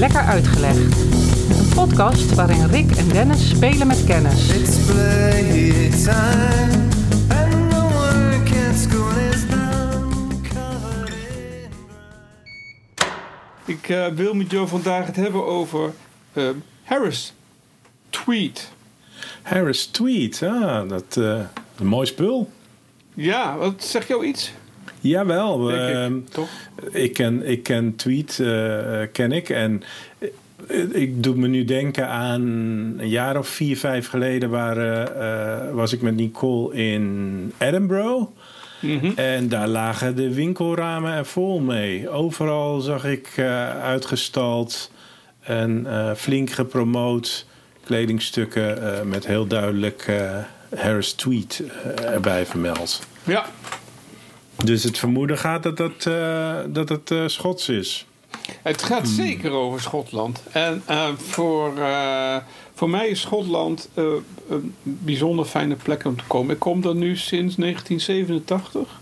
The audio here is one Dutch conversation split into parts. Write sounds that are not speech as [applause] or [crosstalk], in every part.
Lekker Uitgelegd. Een podcast waarin Rick en Dennis spelen met kennis. Ik eh, wil met jou vandaag het hebben over eh, Harris Tweet. Harris Tweet, ah, dat eh, een mooi spul. Ja, wat zeg jou iets? Jawel, Denk ehm, ik, toch? ik, ken, ik ken Tweet, eh, ken ik. En eh, ik doe me nu denken aan een jaar of vier, vijf geleden waren, eh, was ik met Nicole in Edinburgh. Mhm. En daar lagen de winkelramen er vol mee. Overal zag ik eh, uitgestald en eh, flink gepromoot kledingstukken eh, met heel duidelijk eh, Harris Tweet eh, erbij vermeld. Ja, Dus het vermoeden gaat dat, dat, eh, dat het eh, Schots is. het gaat zeker over Schotland. En eh, voor, voor mij is Schotland een bijzonder fijne plek om te komen. Ik kom er nu sinds 1987.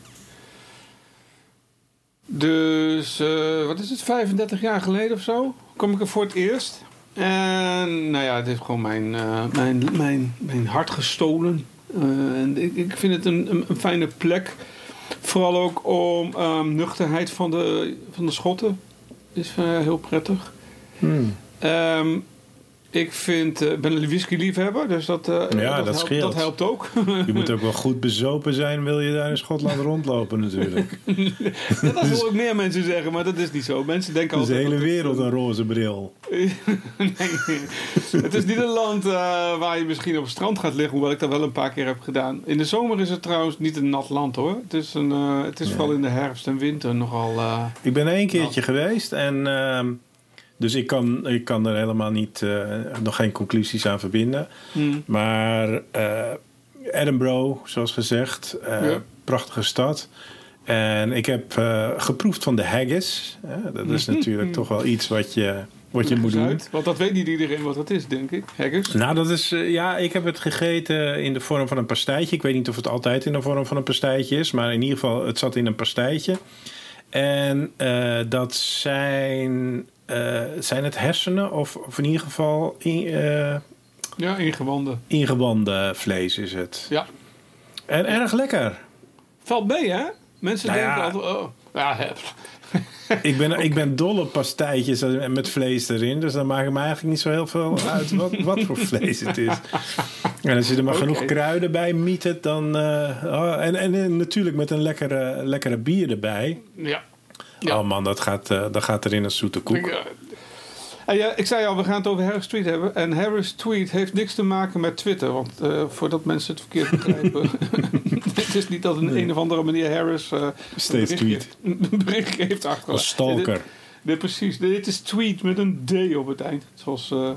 Dus, wat is het, 35 jaar geleden of zo? Kom ik er voor het eerst. En nou ja, het heeft gewoon mijn, mijn, mijn, mijn hart gestolen. En ik, ik vind het een, een, een fijne plek. Vooral ook om ehm, nuchterheid van de, van de Schotten. Is eh, heel prettig. Hmm. Ehm, ik vind, eh, ben een whisky-liefhebber, dus dat, eh, Ja, dat helpt, scheelt. dat helpt ook. Je moet ook wel goed bezopen zijn, wil je daar in Schotland rondlopen natuurlijk. [laughs] Ja, dat hoor ik meer mensen zeggen, maar dat is niet zo. Mensen denken Dus de altijd... hele dat het- wereld een roze bril. [laughs] nee, het is niet een land eh, waar je misschien op het strand gaat liggen, hoewel ik dat wel een paar keer heb gedaan. In de zomer is het trouwens niet een nat land hoor. Het is, een, het is vooral in de herfst en winter nogal... Ik ben één keertje geweest en ehm, dus ik kan, ik kan er helemaal niet, eh, nog geen conclusies aan verbinden. hmm. Maar eh, Edinburgh, zoals gezegd, eh, Ja. prachtige stad. En ik heb geproefd van de haggis. dat is natuurlijk toch wel iets wat je, wat je moet doen. Want dat weet niet iedereen wat dat is, denk ik. Haggis. Nou, dat is, ja, ik heb het gegeten in de vorm van een pastijtje. Ik weet niet of het altijd in de vorm van een pastijtje is, maar in ieder geval, het zat in een pastijtje. En dat zijn, eh, zijn het hersenen, of, of in ieder geval in, eh, Ja, ingewanden. ingewanden vlees is het. Ja. En erg lekker. Valt mee, hè? Mensen Nou denken ja. altijd... Oh, ja. Ik ben, ik ben dol op pastijtjes met vlees erin. Dus dan maakt het me eigenlijk niet zo heel veel uit wat, wat voor vlees het is. En als je er maar genoeg kruiden bij mietert, dan... eh, oh, en, en eh, natuurlijk met een lekkere, lekkere bier erbij. ja. Ja. Oh man, dat gaat, eh, dat gaat erin als zoete koek. Ik, eh, ja, ik zei al, we gaan het over Harris Tweet hebben. En Harris Tweet heeft niks te maken met Twitter. Want eh, voordat mensen het verkeerd begrijpen... [laughs] het is niet dat een een of andere meneer Harris... eh, Steeds een berichtje- [laughs] een berichtje heeft achtergelaten. Als stalker. Nee, nee, precies. Dit is tweet met een D op het eind. Zoals eh,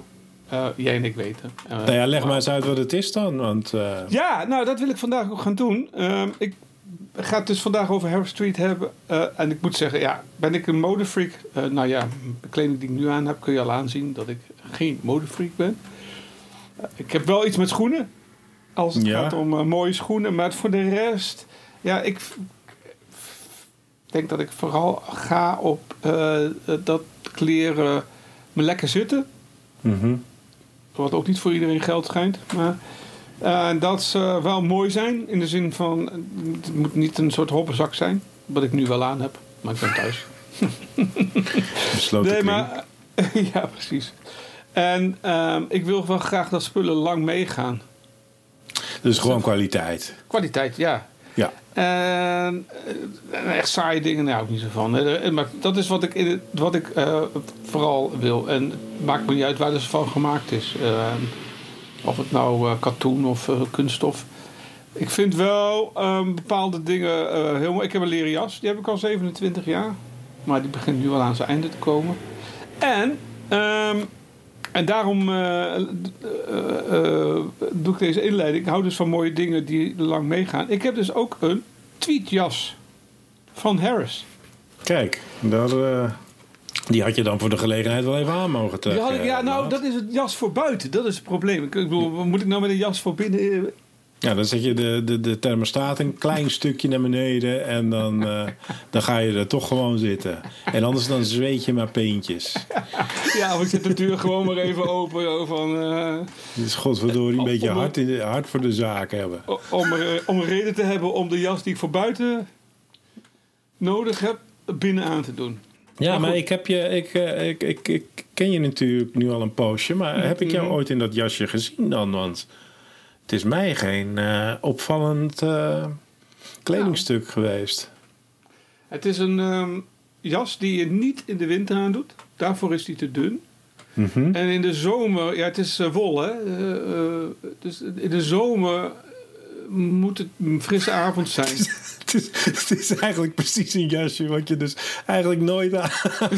eh, jij en ik weten. Nou ja, leg maar eens uit wat het is dan. Want eh, Ja, nou dat wil ik vandaag ook gaan doen. Ehm, ik ga het dus vandaag over Harris Street hebben. Eh, en ik moet zeggen, ja, ben ik een modefreak? Eh nou ja, de kleding die ik nu aan heb kun je al aanzien dat ik geen modefreak ben. Eh, ik heb wel iets met schoenen. Als het Ja. gaat om mooie schoenen. Maar voor de rest, ja, ik denk dat ik vooral ga op dat kleren me lekker zitten. mhm. Wat ook niet voor iedereen geld schijnt. Maar eh, dat ze wel mooi zijn. In de zin van, het moet niet een soort hoppenzak zijn. Wat ik nu wel aan heb. Maar ik ben thuis. [laughs] besloten nee, maar... [laughs] ja, precies. En ehm, ik wil wel graag dat spullen lang meegaan. Dus gewoon kwaliteit. Kwaliteit, ja. Ja. En eh, echt saaie dingen, daar hou ik niet zo van. Eh, Maar dat is wat ik, in wat ik vooral wil. En het maakt me niet uit waar het van gemaakt is. Eh, of het nou eh, katoen of eh, kunststof. Ik vind wel ehm, bepaalde dingen eh, heel mooi. Ik heb een leren jas, die heb ik al 27 jaar. Maar die begint nu wel aan zijn einde te komen. En, ehm, en daarom eh, eh, eh, doe ik deze inleiding. Ik hou dus van mooie dingen die lang meegaan. Ik heb dus ook een tweetjas van Harris. Kijk, eh, die had je dan voor de gelegenheid wel even aan mogen trekken. had ik, ja, nou, Maat. dat is het jas voor buiten. Dat is het probleem. Ik bedoel, wat moet ik nou met een jas voor binnen? Ja, dan zet je de, de, de thermostaat een klein [laughs] stukje naar beneden en dan, eh, dan ga je er toch gewoon zitten. En anders dan zweet je maar peentjes. Ja, of ik zet de deur gewoon maar even open. Van, eh, Dus godverdorie een beetje hard, in de, hard voor de zaak hebben. om, er, om een reden te hebben om de jas die ik voor buiten nodig heb, binnen aan te doen. Ja, Maar ik, heb je, ik, eh, ik, ik, ik ken je natuurlijk nu al een poosje, maar heb ik jou Mhm. ooit in dat jasje gezien dan? Want het is mij geen eh, opvallend eh, kledingstuk geweest. Het is een ehm, jas die je niet in de winter aandoet. Daarvoor is die te dun. Mhm. En in de zomer, ja, het is wol, hè. Dus in de zomer moet het een frisse avond zijn. [laughs] Het is, het is eigenlijk precies een jasje wat je dus eigenlijk nooit aan [laughs]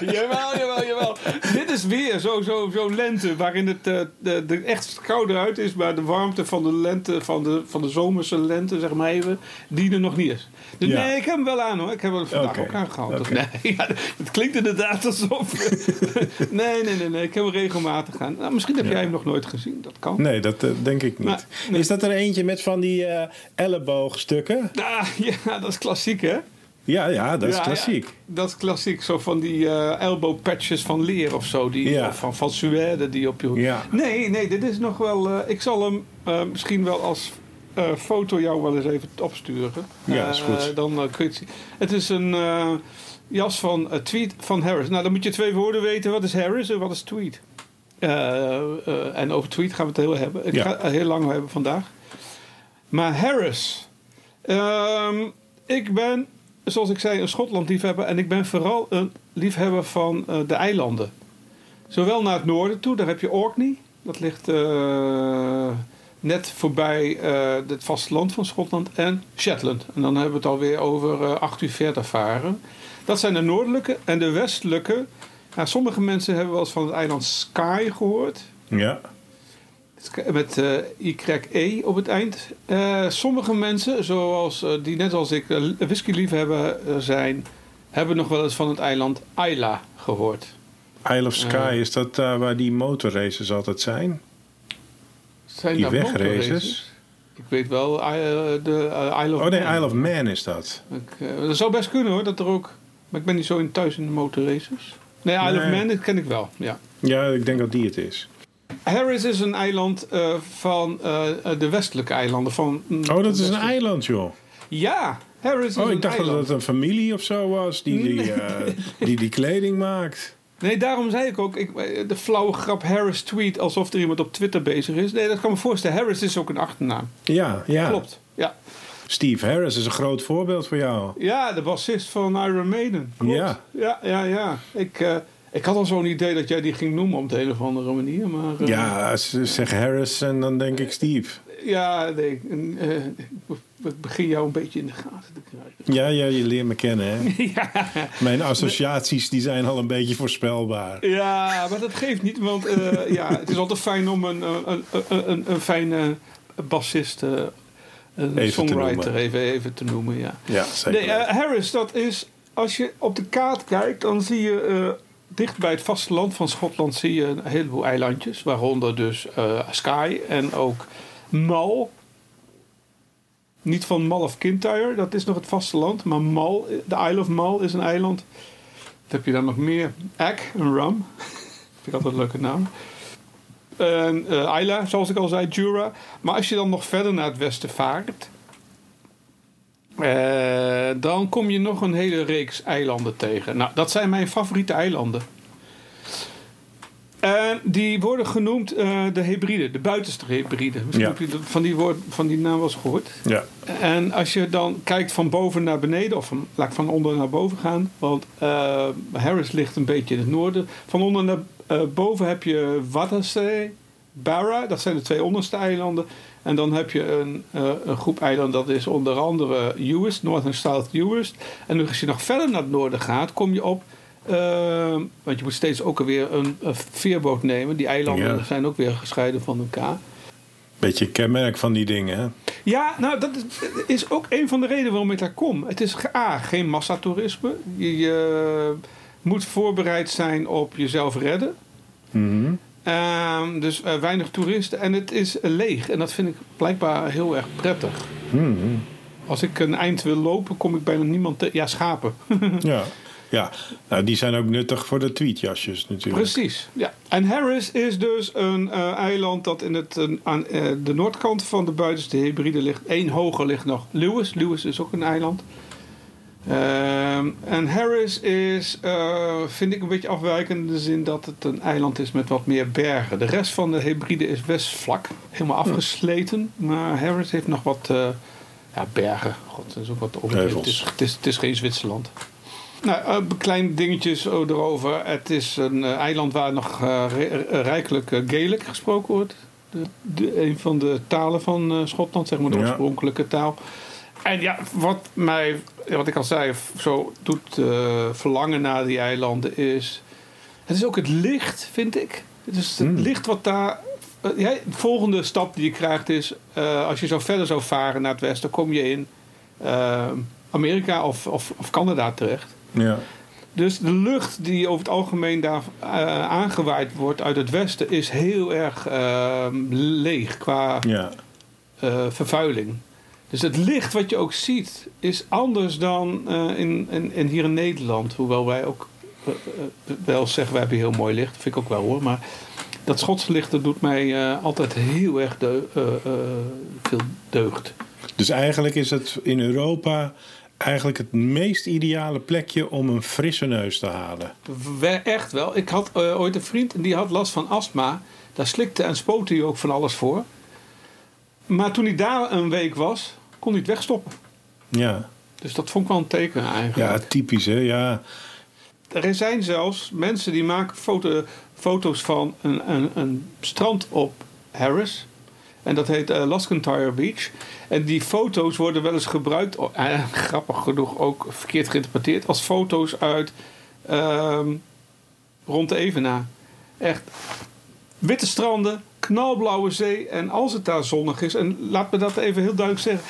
jawel, jawel, jawel. Dit is weer zo'n zo, zo lente waarin het eh, de, de echt kouder uit is, maar de warmte van de lente, van de, van de zomerse lente, zeg maar even, die er nog niet is. Dus Ja. nee, ik heb hem wel aan hoor. Ik heb hem vandaag ook aangehaald. Oké. Nee, [laughs] ja, het klinkt inderdaad alsof. [laughs] nee, nee, nee, nee. Ik heb hem regelmatig aan. Nou, misschien heb Ja. jij hem nog nooit gezien. Dat kan. Nee, dat eh, denk ik niet. Nee. Is dat er eentje met van die eh, elleboogstukken? Ah, [laughs] ja, dat is klassiek hè? Ja, ja, dat is Ja, klassiek. ja, dat is klassiek. Zo van die eh elbow patches van leer of zo. Die, Ja. of van, van suède die op je hoek. Ja. Nee, nee, dit is nog wel... eh, ik zal hem eh, misschien wel als foto jou wel eens even opsturen. Ja, is goed. Dan kun je het zien. Het is een jas van Tweet van Harris. Nou, dan moet je twee woorden weten. Wat is Harris en wat is Tweet? En over Tweet gaan we het heel hebben. Ik ga het heel lang hebben vandaag. Maar Harris. Ehm, ik ben, zoals ik zei, een Schotland-liefhebber. En ik ben vooral een liefhebber van eh, de eilanden. Zowel naar het noorden toe, daar heb je Orkney. Dat ligt eh, net voorbij eh, het vasteland van Schotland. En Shetland. En dan hebben we het alweer over eh 8 uur verder varen. Dat zijn de noordelijke. En de westelijke. Nou, sommige mensen hebben wel eens van het eiland Skye gehoord. Ja. Met eh YE op het eind. Eh, sommige mensen, zoals, eh, die net als ik whisky-liefhebber zijn, hebben nog wel eens van het eiland Isla gehoord. Isle of Sky, is dat daar waar die motorraces altijd zijn? Zijn Die wegraces? motorraces? Ik weet wel, de Isle of Oh nee, Man. Isle of Man is dat. Ik, dat zou best kunnen hoor, dat er ook... Maar ik ben niet zo in thuis in de motorraces. Nee, Isle of. Man, dat ken ik wel, ja. Ja, ik denk dat die het is. Harris is een eiland eh, van eh, eh, de westelijke eilanden. Van, mm, Oh, dat is een eiland, joh. Ja, Harris is Oh, een ik dacht eiland. dat het een familie of zo was die die, die, die kleding maakt. Nee, daarom zei ik ook, ik, de flauwe grap Harris tweet alsof er iemand op Twitter bezig is. Nee, dat kan me voorstellen. Harris is ook een achternaam. Ja, ja. Klopt. Ja. Steve Harris is een groot voorbeeld voor jou. ja, de bassist van Iron Maiden. Klopt. Ja. Ja, ja, ja. Ik, ik had al zo'n idee dat jij die ging noemen op de een of andere manier. Maar, eh, Ja, ze zeggen Harris en dan denk ik Steve. Ja, nee. eh, ik begin jou een beetje in de gaten te krijgen. Ja, ja, je leert me kennen, hè. [laughs] ja. Mijn associaties die zijn al een beetje voorspelbaar. Ja, maar dat geeft niet, want eh, ja, het is altijd fijn om een, een, een, een, een fijne bassist, een Even songwriter even, even te noemen. Ja. Ja, zeker. Nee, Harris, dat is, als je op de kaart kijkt, dan zie je dicht bij het vasteland van Schotland zie je een heleboel eilandjes, waaronder dus eh Skye en ook Mull. Niet van Mull of Kintyre, dat is nog het vasteland, maar Mull, de Isle of Mull is een eiland. Wat heb je dan nog meer? Egg en Rum. [laughs] Vind ik altijd een leuke naam. En eh Isla, zoals ik al zei, Jura. Maar als je dan nog verder naar het westen vaart... eh, dan kom je nog een hele reeks eilanden tegen. Nou, dat zijn mijn favoriete eilanden. En die worden genoemd eh, de Hebriden, de buitenste Hebriden. Misschien Ja. heb je van die, woord, van die naam wel eens gehoord. Ja, En als je dan kijkt van boven naar beneden, of van, laat ik van onder naar boven gaan, want eh, Harris ligt een beetje in het noorden. Van onder naar boven heb je Watersee, Barra, dat zijn de twee onderste eilanden. En dan heb je een, eh, een groep eilanden, dat is onder andere Uist, North en South Uist. En als je nog verder naar het noorden gaat, kom je op. eh, want je moet steeds ook alweer een, een veerboot nemen. Die eilanden Ja. zijn ook weer gescheiden van elkaar. beetje kenmerk van die dingen, hè. Ja, nou, dat is, is ook een van de redenen waarom ik daar kom. Het is A, geen massatoerisme. Je, je moet voorbereid zijn op jezelf redden. Mhm. Ehm, dus eh, weinig toeristen en het is eh, leeg. En dat vind ik blijkbaar heel erg prettig. Hmm. Als ik een eind wil lopen, kom ik bijna niemand tegen. Ja, schapen. [laughs] Ja. Ja, nou, die zijn ook nuttig voor de tweetjasjes natuurlijk. Precies. Ja. En Harris is dus een eh, eiland dat in het, aan de noordkant van de buitenste Hebride ligt. Eén hoger ligt nog Lewis. Lewis is ook een eiland. Ehm, en Harris is, eh, vind ik, een beetje afwijkend in de zin dat het een eiland is met wat meer bergen. De rest van de Hebride is best vlak, helemaal afgesleten. Maar Harris heeft nog wat eh, ja, bergen. God, dat is ook wat overdreven. Het is, het, is, het is geen Zwitserland. Nou, eh, kleine dingetjes erover. Het is een eiland waar nog re- rijkelijk Gaelic gesproken wordt. De, de- een van de talen van Schotland, zeg maar de Ja. oorspronkelijke taal. En ja, wat mij, wat ik al zei, zo doet eh, verlangen naar die eilanden is... Het is ook het licht, vind ik. Het is het Hmm. licht wat daar... eh, ja, de volgende stap die je krijgt is... eh, als je zo verder zou varen naar het westen, kom je in Amerika of, of, of Canada terecht. Ja. Dus de lucht die over het algemeen daar aangewaaid wordt uit het westen... is heel erg leeg qua Ja. vervuiling. Dus het licht wat je ook ziet is anders dan eh, in, in, in hier in Nederland. Hoewel wij ook eh, eh, wel zeggen, we hebben heel mooi licht. Dat vind ik ook wel hoor. Maar dat Schotse licht dat doet mij altijd heel erg eh, veel deugd. Dus eigenlijk is het in Europa eigenlijk het meest ideale plekje om een frisse neus te halen. We- Echt wel. Ik had ooit een vriend en die had last van astma. Daar slikte en spoot hij ook van alles voor. Maar toen hij daar een week was, kon hij het wegstoppen. Ja, Dus dat vond ik wel een teken eigenlijk. ja typisch hè. Ja. Er zijn zelfs mensen die maken foto, foto's van een, een, een strand op Harris. En dat heet eh Lascantire Beach. En die foto's worden wel eens gebruikt, oh, eh, [laughs] grappig genoeg ook verkeerd geïnterpreteerd, als foto's uit ehm, rond de Evenaar. Echt witte stranden, knalblauwe zee. En als het daar zonnig is, en laat me dat even heel duidelijk zeggen.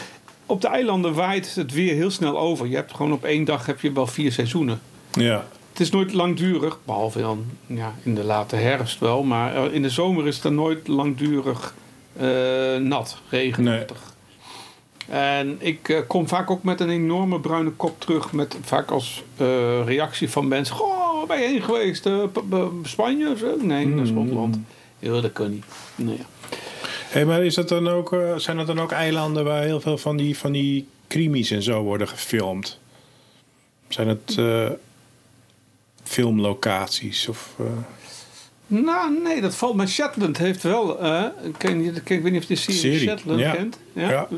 Op de eilanden waait het weer heel snel over. Je hebt gewoon op één dag heb je wel vier seizoenen. Ja. Het is nooit langdurig, behalve dan ja, in de late herfst wel. Maar eh, in de zomer is het dan nooit langdurig eh, nat, regenachtig. En ik eh, kom vaak ook met een enorme bruine kop terug. Met vaak als reactie van mensen. Goh, waar ben je heen geweest? Spanje of zo? Nee, naar Schotland. Ja, dat kan niet. Nee. Hey, maar is dat dan ook, eh, zijn dat dan ook eilanden waar heel veel van die, van die crimies en zo worden gefilmd? Zijn het eh, filmlocaties? Of, eh, Nou, nee, dat valt mij. Shetland heeft wel. eh, ik, ken, niet- ik weet niet of je de serie, Serie, Shetland ja. kent. Ja? Ja.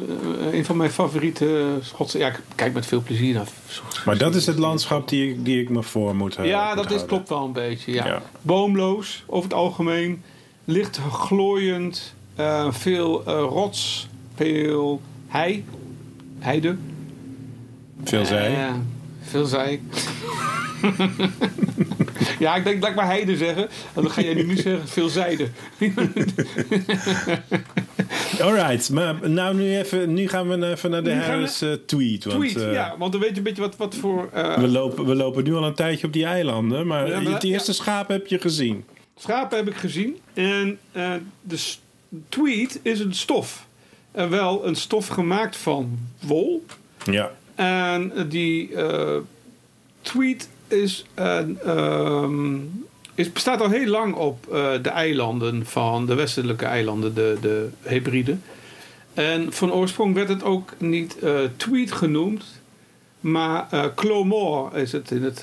Een van mijn favoriete Schotse. Ja, ik kijk met veel plezier naar. maar dat is het landschap die ik, die ik me voor moet hebben. Ja, dat is, klopt wel een beetje. Ja. Ja. Boomloos over het algemeen. Licht glooiend. Eh, veel eh, rots. Veel hei. Heide. Veel zij. Eh, veel zij. [laughs] ja, ik denk, laat ik maar heide zeggen. En dan ga jij nu zeggen veel zijde. [laughs] Alright, maar nou nu, even, nu gaan we even naar de Nu we- eh, tweet. Want, Tweet, ja. Want dan weet je een beetje wat, wat voor... we, lopen, we lopen nu al een tijdje op die eilanden, maar Ja, maar- het eerste schaap heb je gezien. Schapen heb ik gezien. En eh, de tweed is een stof. En wel een stof gemaakt van wol. Ja, En die eh, tweed is, een, ehm, is, bestaat al heel lang op eh, de eilanden van de westelijke eilanden, de, de Hebriden. En van oorsprong werd het ook niet eh, tweed genoemd, maar eh clomor is het in het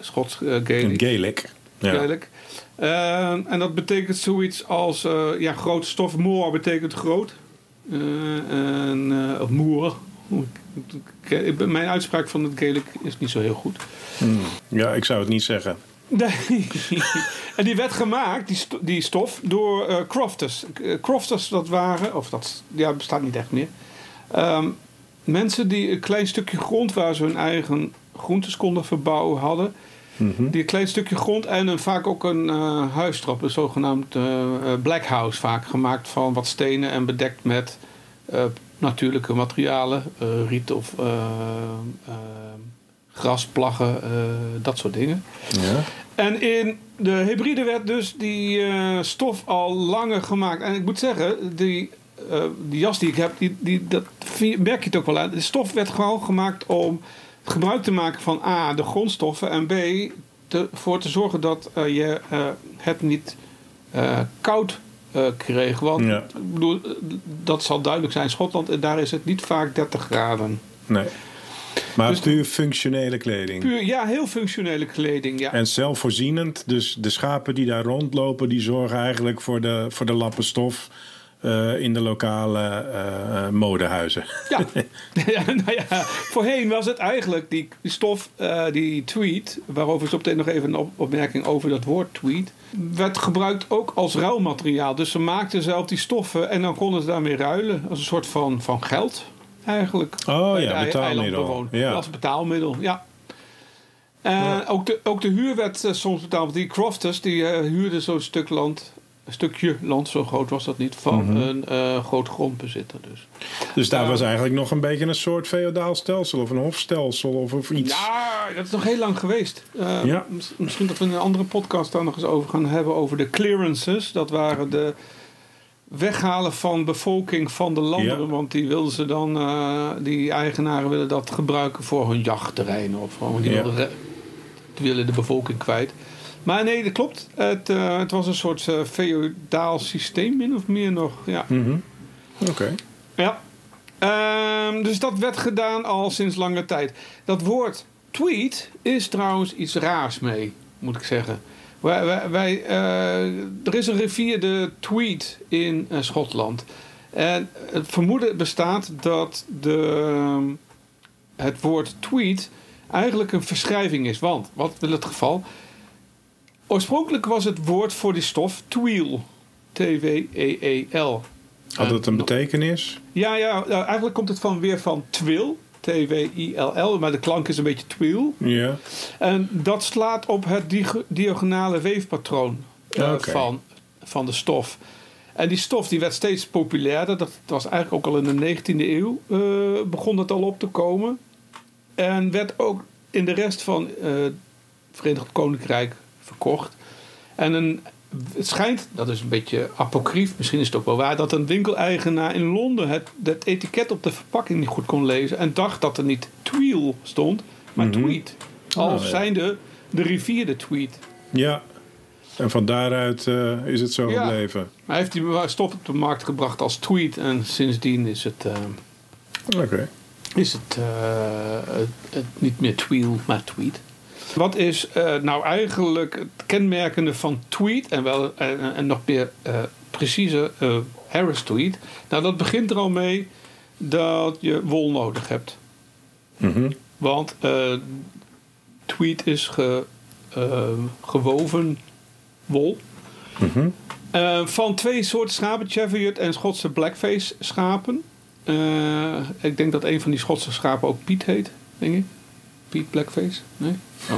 Schots uh, Gaelic. Ja. Gaelic. Eh, en dat betekent zoiets als eh, ja, grote stof. Moor betekent groot. Eh, en, eh, of moer. Mijn uitspraak van het Gaelic is niet zo heel goed. Hmm. ja, ik zou het niet zeggen. Nee. [laughs] en die werd gemaakt, die, sto- die stof, door eh, crofters. Crofters, dat waren, of dat ja, bestaat niet echt meer. Ehm, mensen die een klein stukje grond waar ze hun eigen groentes konden verbouwen hadden. Mhm. Die een klein stukje grond en een, vaak ook een eh huis erop, een zogenaamd eh, eh, black house, vaak gemaakt van wat stenen en bedekt met eh, natuurlijke materialen, eh, riet of eh, eh, gras, plaggen, eh, dat soort dingen. Ja. En in de hybride werd dus die eh, stof al langer gemaakt. En ik moet zeggen, die, eh, die jas die ik heb, die, die, dat merk je het ook wel aan. De stof werd gewoon gemaakt om gebruik te maken van A, de grondstoffen. En B, te, voor te zorgen dat eh, je eh, het niet eh, koud kreeg. Want Ja. ik bedoel, dat zal duidelijk zijn. Schotland, en daar is het niet vaak 30 graden. Nee. Maar Dus- puur functionele kleding. Puur, ja, heel functionele kleding. Ja. En zelfvoorzienend. Dus de schapen die daar rondlopen, die zorgen eigenlijk voor de, voor de lappen stof eh, in de lokale eh, modehuizen. Ja. [laughs] [laughs] ja, nou ja, voorheen was het eigenlijk die stof, eh, die tweet, waarover zo meteen nog even een op- opmerking over dat woord tweet, werd gebruikt ook als ruilmateriaal. Dus ze maakten zelf die stoffen en dan konden ze daarmee ruilen als een soort van, van geld eigenlijk. Oh ja, betaalmiddel. Ja. Als betaalmiddel, ja. Ook, de, ook de huur werd soms betaald. Die crofters die huurden zo'n stuk land, stukje land, zo groot was dat niet, van Mhm. een eh, groot grondbezitter. Dus. Dus daar Ja. was eigenlijk nog een beetje een soort feodaal stelsel of een hofstelsel of, of iets. Ja, dat is nog heel lang geweest. Eh, Ja. mis- Misschien dat we in een andere podcast daar nog eens over gaan hebben. Over de clearances. Dat waren de weghalen van bevolking van de landen. Ja. Want die wilden ze dan, eh, die eigenaren willen dat gebruiken voor hun jachtterreinen. Of gewoon, Ja. die willen de bevolking kwijt. Maar nee, dat klopt. Het, eh, het was een soort feodaal systeem, min of meer nog. Ja. Mhm. Oké. Ja. Ehm, dus dat werd gedaan al sinds lange tijd. Dat woord tweet is trouwens iets raars mee, moet ik zeggen. Wij, wij, wij, eh, er is een rivier, de Tweed, in Schotland. En het vermoeden bestaat dat de, ehm, het woord tweet eigenlijk een verschrijving is. Want, wat wil het geval? Oorspronkelijk was het woord voor die stof tweel. T-W-E-E-L. Had het een En- betekenis? ja, ja, nou, eigenlijk komt het van weer van twil. T-W-I-L-L, maar de klank is een beetje twil. Ja. En dat slaat op het di- diagonale weefpatroon eh, Oké. van, van de stof. En die stof die werd steeds populairder. Dat was eigenlijk ook al in de 19e eeuw eh, begon het al op te komen. En werd ook in de rest van eh, het Verenigd Koninkrijk verkocht. En een, het schijnt, dat is een beetje apocrief, misschien is het ook wel waar, dat een winkeleigenaar in Londen het, het etiket op de verpakking niet goed kon lezen. En dacht dat er niet Tweel stond, maar Mhm. Tweed. Als ja. zijnde de rivier de Tweed. Ja. En van daaruit eh, is het zo Ja. gebleven. Hij heeft die stof op de markt gebracht als Tweed. En sindsdien is het, eh, Oké. is het, eh, het, het niet meer Tweel, maar Tweed. Wat is eh, nou eigenlijk het kenmerkende van Tweed en, wel, en, en nog meer eh, precieze eh, Harris Tweed? Nou, dat begint er al mee dat je wol nodig hebt. Mhm. Want eh tweed is ge, eh, gewoven wol. Mhm. Eh, van twee soorten schapen, Cheviot en Schotse Blackface schapen. Eh, ik denk dat een van die Schotse schapen ook Piet heet, denk ik. Piet Blackface? Nee? [laughs]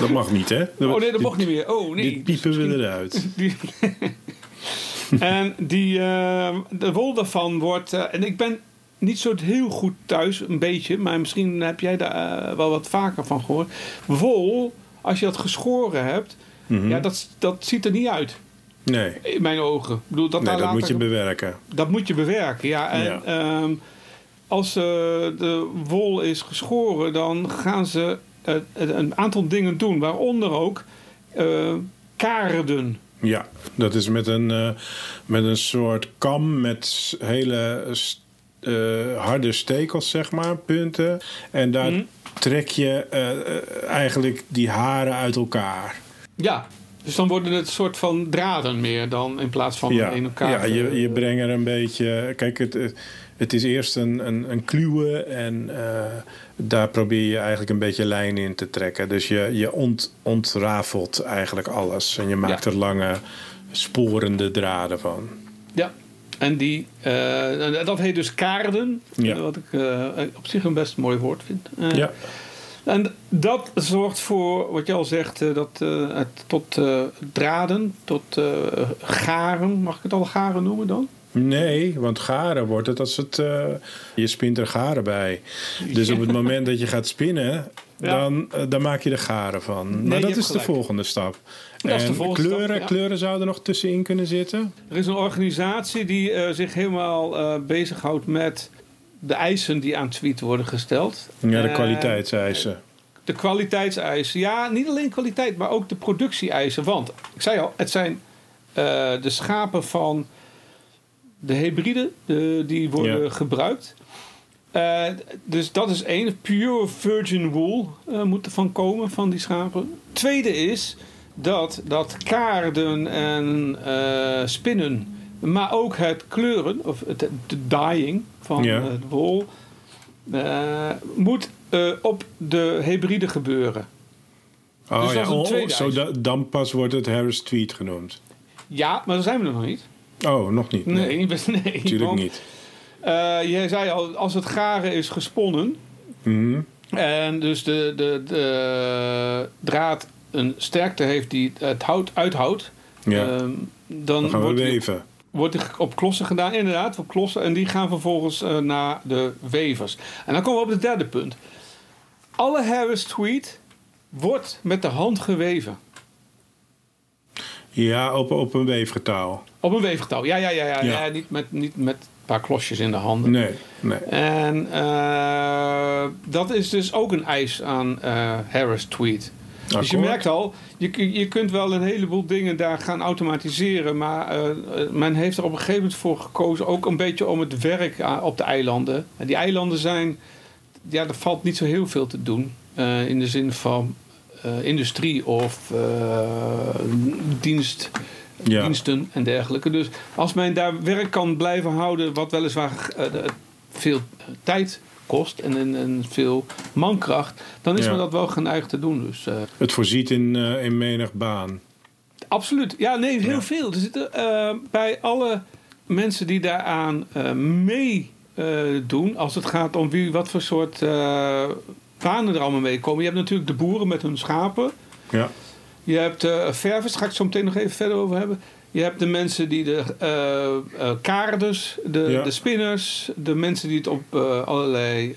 Dat mag niet, hè? Oh nee, dat mocht niet meer. Oh nee. Dit piepen we eruit. [laughs] Die- en die, eh, de wol daarvan wordt. eh, en ik ben niet zo heel goed thuis, een beetje, maar misschien heb jij daar eh, wel wat vaker van gehoord. Wol, als je dat geschoren hebt, Mhm. ja, dat, dat ziet er niet uit. Nee, In mijn ogen. Ik bedoel, dat, nee daar dat moet je bewerken. dat moet je bewerken, ja. En Ja. ehm, als eh, de wol is geschoren, dan gaan ze eh, een aantal dingen doen, waaronder ook eh kaarden. Ja, dat is met een, eh, met een soort kam met hele eh, harde stekels, zeg maar, punten. En daar Mhm. trek je eh, eh, eigenlijk die haren uit elkaar. Ja, dus dan worden het een soort van draden meer dan in plaats van ja, in elkaar. ja je, je eh, brengt er een beetje... Kijk, het, het- is eerst een, een, een kluwe en eh, daar probeer je eigenlijk een beetje lijn in te trekken. Dus je, je ont, ontrafelt eigenlijk alles. En je maakt Ja. er lange sporende draden van. Ja, en die, eh, dat heet dus kaarden. Ja. Wat ik eh, op zich een best mooi woord vind. Ja, En dat zorgt voor, wat je al zegt, dat het tot draden, tot garen. Mag ik het al garen noemen dan? Nee, want garen wordt het als het. eh, je spint er garen bij. Dus op het moment dat je gaat spinnen, Ja. dan, eh, dan maak je er garen van. maar dat is de volgende stap. Dat is de en volgende kleuren, stap, ja. kleuren zouden er nog tussenin kunnen zitten. Er is een organisatie die eh, zich helemaal bezighoudt met de eisen die aan tweet worden gesteld. Ja, de kwaliteitseisen. De kwaliteitseisen. Ja, niet alleen kwaliteit, maar ook de productie-eisen. Want, ik zei al, het zijn de schapen van de hybride de, die worden Ja. gebruikt. Eh, dus dat is één. Pure virgin wool eh, moet er van komen, van die schapen. Tweede is dat, dat kaarden en eh, spinnen, maar ook het kleuren, of het, de dyeing van Ja. de wol, moet op de hybride gebeuren. Oh dus ja, oh, zo da- dan pas wordt het Harris Tweet genoemd. Ja, maar daar zijn we nog niet. Oh, nog niet. Nee, best [laughs] nee. natuurlijk want, niet. eh, jij zei al, als het garen is gesponnen Mhm. en dus de, de, de draad een sterkte heeft die het hout uithoudt, Ja, ehm, dan, dan gaan we wordt, weven. wordt die op klossen gedaan, inderdaad, op klossen. En die gaan vervolgens eh, naar de wevers. En dan komen we op het derde punt. Alle Harris tweet wordt met de hand geweven. Ja, op, op een weefgetouw. Op een weefgetouw. Ja, ja, ja, ja. Ja. ja. niet, met, niet met een paar klosjes in de handen. Nee, nee. En eh, dat is dus ook een eis aan eh, Harris Tweet. Dus je merkt al, je, je kunt wel een heleboel dingen daar gaan automatiseren. Maar eh, men heeft er op een gegeven moment voor gekozen. Ook een beetje om het werk op de eilanden. En die eilanden zijn. Ja, er valt niet zo heel veel te doen. in de zin van eh, industrie of eh, dienst, Ja. diensten en dergelijke. Dus als men daar werk kan blijven houden, wat weliswaar eh, veel tijd kost en, en, en veel mankracht, dan is Ja. men dat wel geneigd te doen. Dus, Het voorziet in, in menig baan. absoluut. Ja, nee, heel Ja. veel. Er zitten bij alle mensen die daaraan eh mee eh, doen, als het gaat om wie, wat voor soort banen er allemaal mee komen. Je hebt natuurlijk de boeren met hun schapen. Ja. Je hebt eh ververs, daar ga ik zo meteen nog even verder over hebben. Je hebt de mensen die de eh, kaarders, de, Ja. de spinners, de mensen die het op allerlei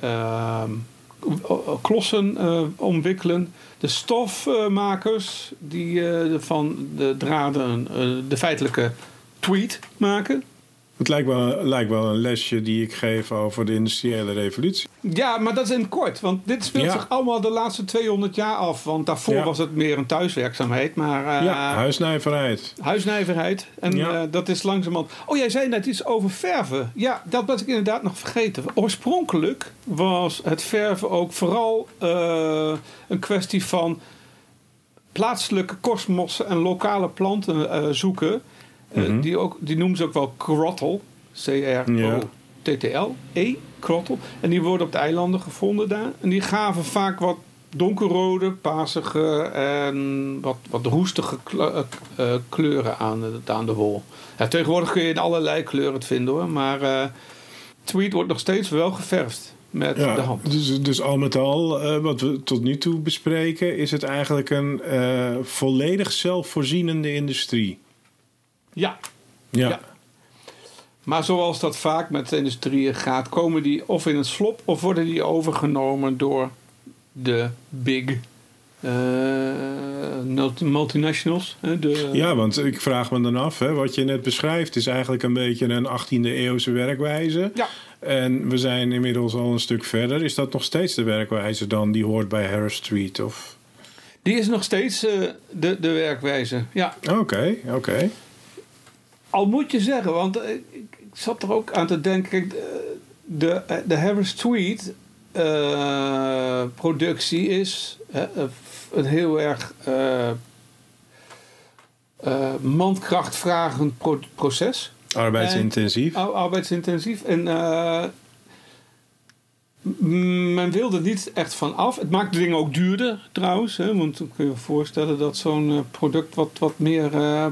klossen omwikkelen. De stofmakers die van de draden de feitelijke tweet maken. Het lijkt wel, lijkt wel een lesje die ik geef over de industriële revolutie. Ja, maar dat is in kort. Want dit speelt Ja. zich allemaal de laatste 200 jaar af. Want daarvoor Ja. was het meer een thuiswerkzaamheid. Maar eh, ja, huisnijverheid. Huisnijverheid. En Ja. eh, dat is langzamerhand... Oh, jij zei net iets over verven. Ja, dat was ik inderdaad nog vergeten. Oorspronkelijk was het verven ook vooral eh, een kwestie van... plaatselijke kosmossen en lokale planten zoeken. Eh, Mhm. die, ook, die noemen ze ook wel crottle. C-R-O-T-T-L. E, crottle. En die worden op de eilanden gevonden daar. En die gaven vaak wat donkerrode, paarsige en wat, wat roestige eh, eh, kleuren aan, de- aan de wol. Ja, tegenwoordig kun je in allerlei kleuren het vinden hoor. Maar eh tweed wordt nog steeds wel geverfd met de hand. dus, dus al met al, wat we tot nu toe bespreken, is het eigenlijk een volledig zelfvoorzienende industrie. Ja, Ja, Ja. maar zoals dat vaak met de industrieën gaat, komen die of in het slop of worden die overgenomen door de big eh, multi- multinationals. De, Ja, want ik vraag me dan af, hè, wat je net beschrijft is eigenlijk een beetje een 18e eeuwse werkwijze. Ja. En we zijn inmiddels al een stuk verder. Is dat nog steeds de werkwijze dan die hoort bij Harris Street? Of... Die is nog steeds eh, de, de werkwijze. Ja, Oké, oké. Al moet je zeggen, want eh, ik, ik zat er ook aan te denken. Kijk, de, de, de Harris Tweed eh, productie is een heel erg eh eh, mankrachtvragend pro- proces. Arbeidsintensief. Ar- arbeidsintensief. En eh, men wilde er niet echt van af. Het maakt de dingen ook duurder trouwens. Hè, want dan kun je je voorstellen dat zo'n eh, product wat, wat meer, eh,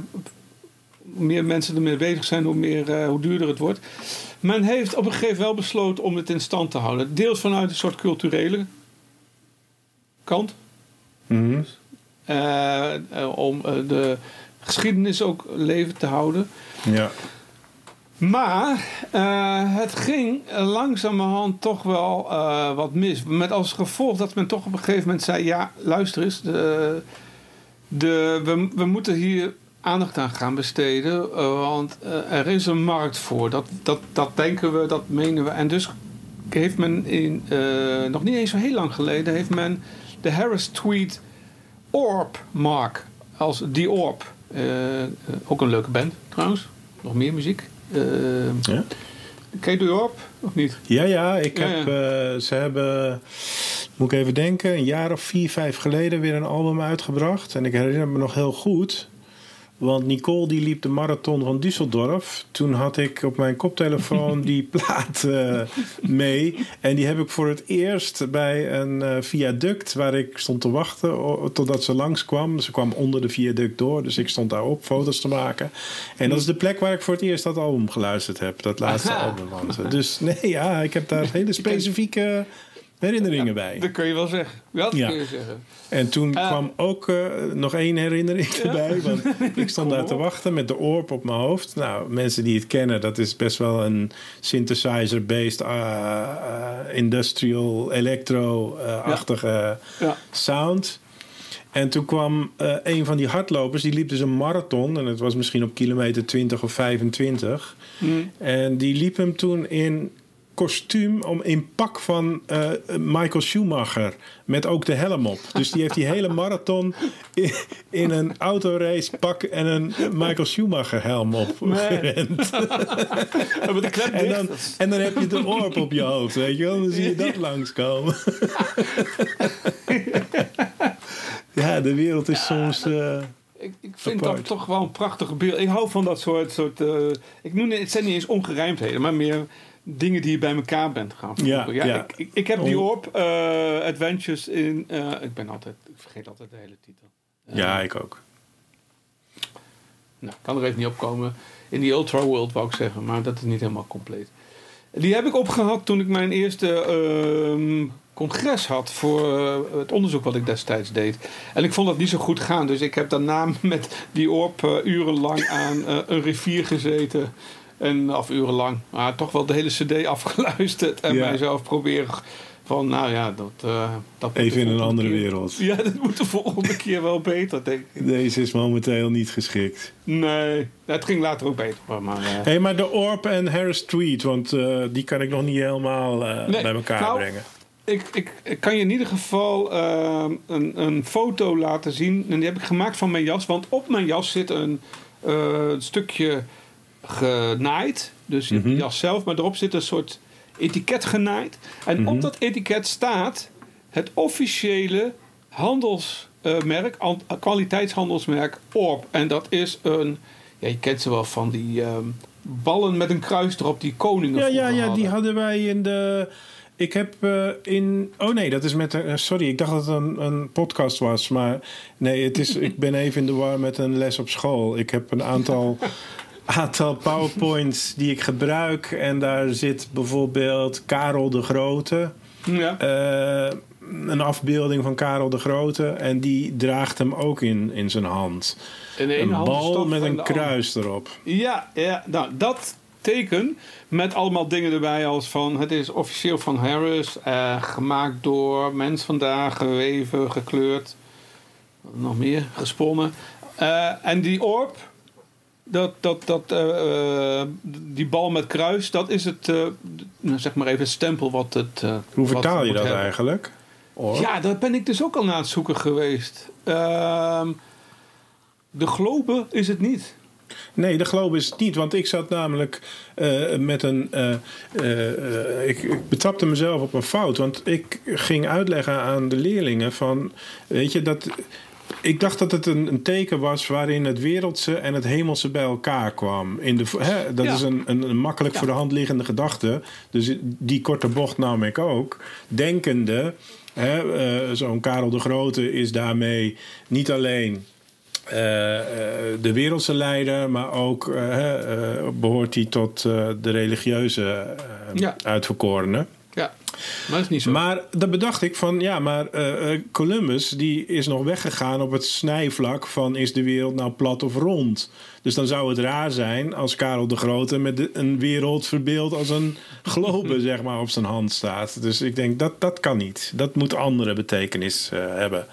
hoe meer mensen ermee bezig zijn, hoe, meer, eh, hoe duurder het wordt. Men heeft op een gegeven moment wel besloten om het in stand te houden. Deels vanuit een soort culturele kant. Mhm. eh, eh, om de geschiedenis ook levend te houden. Ja. Maar het ging langzamerhand toch wel wat mis. Met als gevolg dat men toch op een gegeven moment zei: Ja, luister eens, de, de, we, we moeten hier aandacht aan gaan besteden. eh, want eh, er is een markt voor. Dat, dat, dat denken we, dat menen we. En dus heeft men in, eh, nog niet eens zo heel lang geleden, heeft men de Harris Tweed Orb Mark als die Orb. Ook een leuke band trouwens. Nog meer muziek. Ja? ken je Orb of niet? Ja, ja, ik Ja, heb, ze hebben, moet ik even denken, een jaar of vier, vijf geleden weer een album uitgebracht. En ik herinner me nog heel goed, want Nicole die liep de marathon van Düsseldorf. Toen had ik op mijn koptelefoon [laughs] die plaat eh, mee. En die heb ik voor het eerst bij een eh, viaduct waar ik stond te wachten totdat ze langskwam. Ze kwam onder de viaduct door, dus ik stond daarop foto's te maken. En dat is de plek waar ik voor het eerst dat album geluisterd heb. Dat laatste Aha. album ze. Dus nee, ja, ik heb daar [laughs] hele specifieke herinneringen bij. Dat kun je wel zeggen. Dat Ja. kun je zeggen. En toen Eh. kwam ook eh, nog één herinnering erbij. Want [laughs] ik stond daar te wachten met de oorp op mijn hoofd. Nou, mensen die het kennen, dat is best wel een synthesizer-based eh, industrial electro-achtige sound. En toen kwam een van die hardlopers, die liep dus een marathon. En het was misschien op kilometer 20 of 25. Mm. En die liep hem toen in kostuum om in pak van eh, Michael Schumacher met ook de helm op. Dus die heeft die hele marathon in, in een autorace pak en een Michael Schumacher helm op gerend. [laughs] De En dan, en dan heb je de orp op je hoofd, weet je wel? Dan zie je dat langskomen. [laughs] Ja, de wereld is soms... eh, Ik, ik vind Apart. dat toch wel een prachtig beeld. Ik hou van dat soort... soort eh, ik noem het, het zijn niet eens ongerijmdheden, maar meer dingen die je bij elkaar bent gaan voegen. Ja, ja. Ik, ik, ik heb die op, eh, Adventures in... eh, ik ben altijd... Ik vergeet altijd de hele titel. Eh, ja, ik ook. Nou, kan er even niet opkomen. In die Ultra World wou ik zeggen, maar dat is niet helemaal compleet. Die heb ik opgehad toen ik mijn eerste ehm, congres had voor het onderzoek wat ik destijds deed. En ik vond dat niet zo goed gaan, dus ik heb daarna [laughs] met die orp urenlang aan een rivier gezeten. En af urenlang, maar toch wel de hele cd [laughs] afgeluisterd en Ja. mijzelf proberen van, nou ja, dat... eh, dat Even in een andere keer- wereld. Ja, dat moet de volgende [laughs] keer wel beter, denk ik. Deze is momenteel niet geschikt. Nee, het ging later ook beter. Maar, eh, Hé, hey, maar de Orp en Harris Tweet, want eh, die kan ik nog niet helemaal Nee, bij elkaar nou, brengen. ik, ik, ik kan je in ieder geval eh, een, een foto laten zien. En die heb ik gemaakt van mijn jas. Want op mijn jas zit een stukje genaaid. Dus je hebt de Mhm. jas zelf, maar erop zit een soort etiket genaaid. En Mhm. op dat etiket staat het officiële handelsmerk, an- kwaliteitshandelsmerk Orb. En dat is een, ja, je kent ze wel van die ehm, ballen met een kruis erop die koningen Ja, ja, ja, die hadden. hadden wij in de. Ik heb eh, in. Oh nee, dat is met. een- eh, sorry, ik dacht dat het een, een podcast was. Maar nee, het is, ik ben even in de war met een les op school. Ik heb een aantal. [laughs] aantal PowerPoints die ik gebruik. En daar zit bijvoorbeeld Karel de Grote. Ja. Eh, een afbeelding van Karel de Grote. En die draagt hem ook in, in zijn hand. In Een bal met en een andere. kruis erop. Ja, ja, nou dat teken met allemaal dingen erbij als van het is officieel van Harris, eh, gemaakt door mens vandaag, geweven, gekleurd, nog meer gesponnen. Eh, en die orb, dat, dat, dat, eh, eh, die bal met kruis, dat is het, eh, nou, zeg maar even het stempel wat het. Hoe vertaal je dat hebben. eigenlijk? Ja, daar ben ik dus ook al naar het zoeken geweest. Ehm, de globe is het niet. Nee, de globe is het niet. Want ik zat namelijk met een. ik, ik betrapte mezelf op een fout. Want ik ging uitleggen aan de leerlingen van. Weet je, dat. Ik dacht dat het een, een teken was waarin het wereldse en het hemelse bij elkaar kwam. In de, hè, dat Ja. is een, een, een makkelijk Ja. voor de hand liggende gedachte. Dus die korte bocht nam ik ook. Denkende, hè, eh, zo'n Karel de Grote is daarmee niet alleen eh, eh, de wereldse leider, maar ook eh, eh, behoort hij tot de religieuze Ja. uitverkorenen. Ja. Maar dat is niet zo. Maar dan bedacht ik van, ja, maar eh, eh, Columbus die is nog weggegaan op het snijvlak van is de wereld nou plat of rond. Dus dan zou het raar zijn als Karel de Grote met de- een wereld verbeeld als een globe, [laughs] zeg maar, op zijn hand staat. Dus ik denk dat dat kan niet. Dat moet andere betekenis eh, hebben.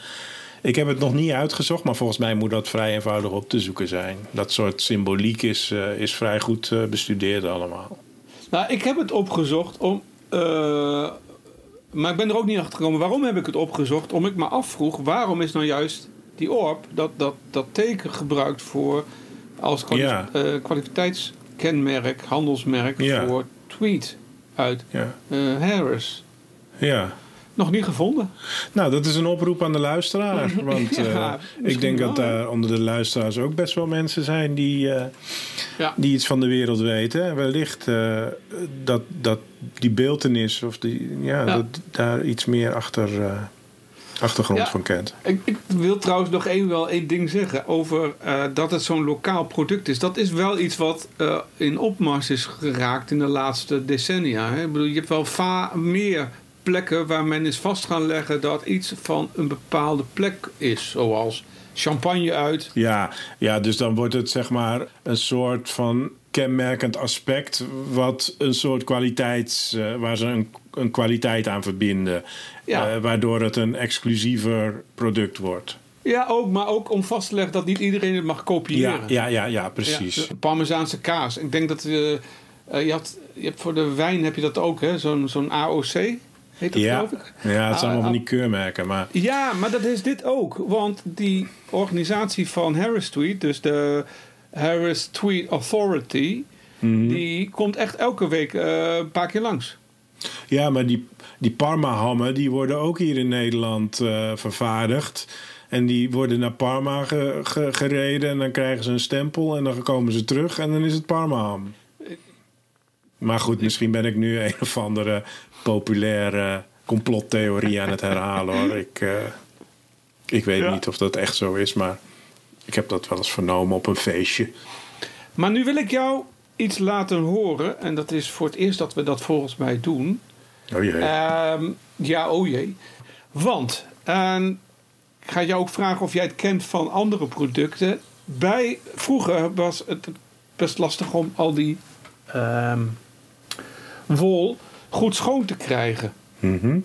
Ik heb het nog niet uitgezocht, maar volgens mij moet dat vrij eenvoudig op te zoeken zijn. Dat soort symboliek is, is vrij goed bestudeerd allemaal. Nou, ik heb het opgezocht om. Eh, maar ik ben er ook niet achter gekomen. Waarom heb ik het opgezocht? Om ik me afvroeg, waarom is nou juist die orb, dat, dat, dat teken gebruikt voor. als kwali- Ja. eh, kwaliteitskenmerk, handelsmerk Ja. voor tweet uit Ja. eh, Harris? ja. Nog niet gevonden. Nou, dat is een oproep aan de luisteraar. [laughs] Want eh, Ja, ik denk dat wel, daar onder de luisteraars ook best wel mensen zijn die, eh, Ja. die iets van de wereld weten. En wellicht eh, dat, dat die beeltenis of die, ja, Ja. Dat daar iets meer achter, achtergrond van kent. Ik, ik wil trouwens nog één, wel één ding zeggen over dat het zo'n lokaal product is. Dat is wel iets wat in opmars is geraakt in de laatste decennia. Hè? Ik bedoel, je hebt wel va- meer plekken waar men is vast gaan leggen dat iets van een bepaalde plek is. Zoals champagne uit. Ja, ja, dus dan wordt het zeg maar een soort van kenmerkend aspect... wat een soort kwaliteits... eh, waar ze een, een kwaliteit aan verbinden. Ja. Eh, waardoor het een exclusiever product wordt. Ja, ook, maar ook om vast te leggen dat niet iedereen het mag kopiëren. Ja, ja, ja, ja precies. Ja, Parmezaanse kaas. Ik denk dat eh, je, had, je hebt voor de wijn heb je dat ook, hè? Zo'n zo'n AOC heet dat Ja, ik. ja, het zijn allemaal Ah, van die keurmerken. Maar Ja, maar dat is dit ook. Want die organisatie van Harris Tweet, dus de Harris Tweet Authority, Mhm. die komt echt elke week eh, een paar keer langs. ja, maar die, die Parma-hammen die worden ook hier in Nederland eh, vervaardigd. En die worden naar Parma ge- ge- gereden en dan krijgen ze een stempel en dan komen ze terug en dan is het Parma-ham. Maar goed, misschien ben ik nu een of andere populaire complottheorie aan het herhalen hoor. Ik, eh, ik weet Ja. niet of dat echt zo is, maar ik heb dat wel eens vernomen op een feestje. Maar nu wil ik jou iets laten horen. En dat is voor het eerst dat we dat volgens mij doen. Oh jee. Ehm, ja, oh jee. Want, ehm, ik ga jou ook vragen of jij het kent van andere producten. Bij, vroeger was het best lastig om al die ehm, wol goed schoon te krijgen. Mhm.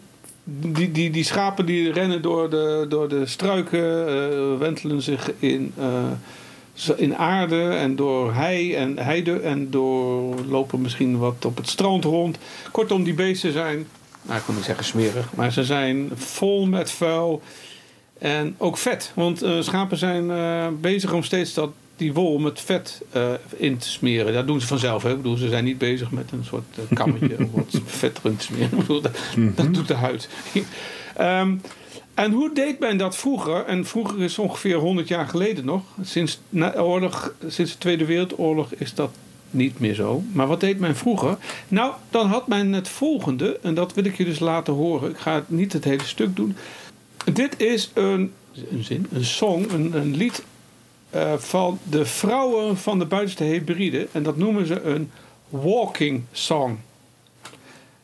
Die, die, die schapen die rennen door de, door de struiken, eh, wentelen zich in, eh, in aarde en door hei en heide en door lopen misschien wat op het strand rond. Kortom, die beesten zijn, nou ik wil niet zeggen smerig, maar ze zijn vol met vuil en ook vet. Want eh, schapen zijn bezig om steeds dat, die wol met vet eh, in te smeren. Dat doen ze vanzelf. Hè? Ik bedoel, ze zijn niet bezig met een soort eh, kammetje om wat [laughs] vet erin te smeren. Ik bedoel, dat, dat doet de huid. Ehm, en hoe deed men dat vroeger? En vroeger is ongeveer 100 jaar geleden nog. Sinds, na oorlog, sinds de Tweede Wereldoorlog is dat niet meer zo. Maar wat deed men vroeger? Nou, dan had men het volgende. En dat wil ik je dus laten horen. Ik ga niet het hele stuk doen. Dit is een, een zin, een song, een, een lied eh, van de vrouwen van de buitenste Hebride. En dat noemen ze een walking song.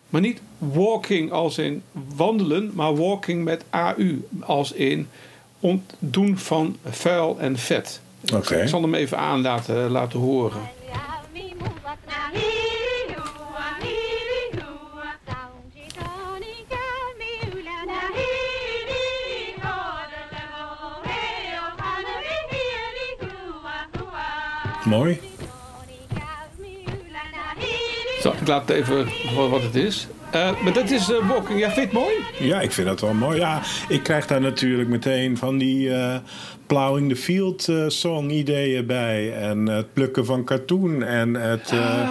Maar niet walking als in wandelen, maar walking met AU. Als in ontdoen van vuil en vet. Oké. Ik zal hem even aan laten, laten horen. Mooi. Zo, ik laat het even voor wat het is. Eh, maar dat is eh, walking. Ja, vind je het mooi? Ja, ik vind dat wel mooi. Ja, ik krijg daar natuurlijk meteen van die eh plowing the field song ideeën bij. En het plukken van katoen en het, eh,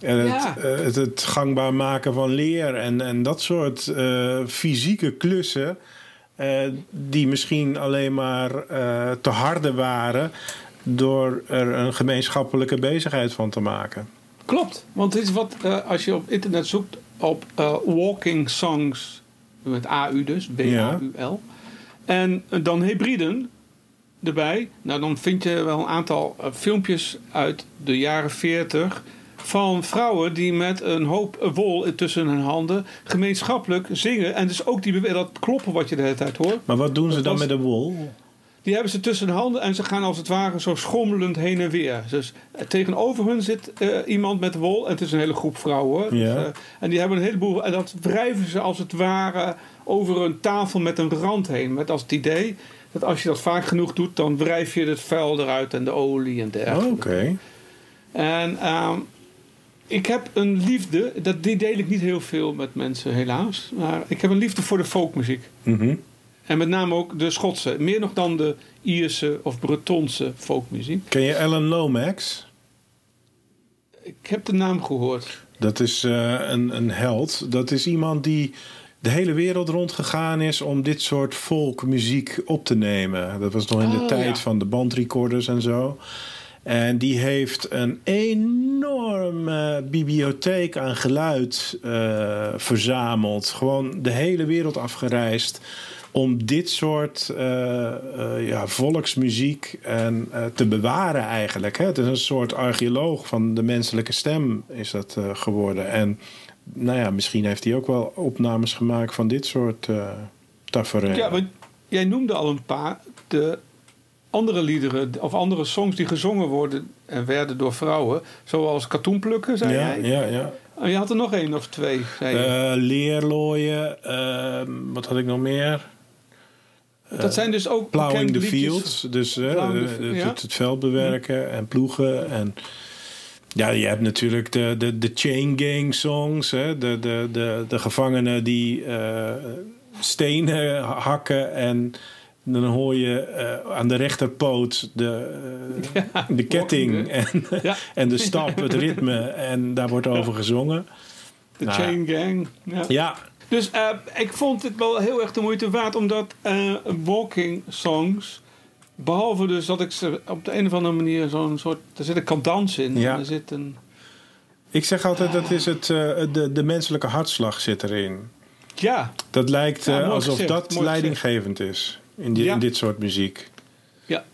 en ja. het, het gangbaar maken van leer. En, en dat soort fysieke klussen. die misschien alleen maar te harde waren door er een gemeenschappelijke bezigheid van te maken. Klopt. Want dit is wat, eh, als je op internet zoekt op eh, walking songs, met AU dus, W-A-U-L. En eh, dan hybriden erbij. Nou, dan vind je wel een aantal filmpjes uit de jaren 40 van vrouwen die met een hoop wol tussen hun handen gemeenschappelijk zingen. En dus ook die, dat kloppen wat je de hele tijd hoort. Maar wat doen ze dan met de wol? Die hebben ze tussen de handen en ze gaan als het ware zo schommelend heen en weer. Dus eh, tegenover hun zit eh, iemand met wol. En het is een hele groep vrouwen. Dus, eh, en die hebben een heleboel. En dat wrijven ze als het ware over een tafel met een rand heen. Met als het idee dat als je dat vaak genoeg doet, dan wrijf je het vuil eruit en de olie en dergelijke. Oké. En ehm, ik heb een liefde, dat, die deel ik niet heel veel met mensen helaas. Maar ik heb een liefde voor de folkmuziek. Mhm. En met name ook de Schotse. Meer nog dan de Ierse of Bretonse folkmuziek. Ken je Alan Lomax? Ik heb de naam gehoord. Dat is eh, een, een held. Dat is iemand die de hele wereld rondgegaan is om dit soort folkmuziek op te nemen. Dat was nog in de Oh, tijd ja. van de bandrecorders en zo. En die heeft een enorme bibliotheek aan geluid eh, verzameld. Gewoon de hele wereld afgereisd om dit soort eh, eh, ja, volksmuziek en, eh, te bewaren eigenlijk. Hè? Het is een soort archeoloog van de menselijke stem is dat geworden. En nou ja, misschien heeft hij ook wel opnames gemaakt van dit soort eh tafereel. Ja, want jij noemde al een paar. De andere liederen of andere songs die gezongen worden en werden door vrouwen. Zoals katoenplukken, zei ja, jij. ja, ja. En je had er nog één of twee, zei. Eh, leerlooien, ehm, wat had ik nog meer? Dat zijn dus ook Plowing the fields, dus eh, eh, het, veld bewerken en ploegen. En, ja, je hebt natuurlijk de, de, de chain gang songs, hè? De, de, de, de gevangenen die eh, stenen hakken en dan hoor je eh, aan de rechterpoot de, eh, [laughs] de ketting en, [laughs] Ja. en de stap, het ritme en daar wordt over gezongen. De Nou, Chain Gang. Ja. Ja, Dus eh, ik vond het wel heel erg de moeite waard, omdat eh, walking songs, behalve dus dat ik ze op de een of andere manier zo'n soort, er zit een cadans in, Ja. er zit een, ik zeg altijd dat is het, eh, de, de menselijke hartslag zit erin. ja, Dat lijkt Ja, alsof dat leidinggevend is in, die, Ja. in dit soort muziek. ja.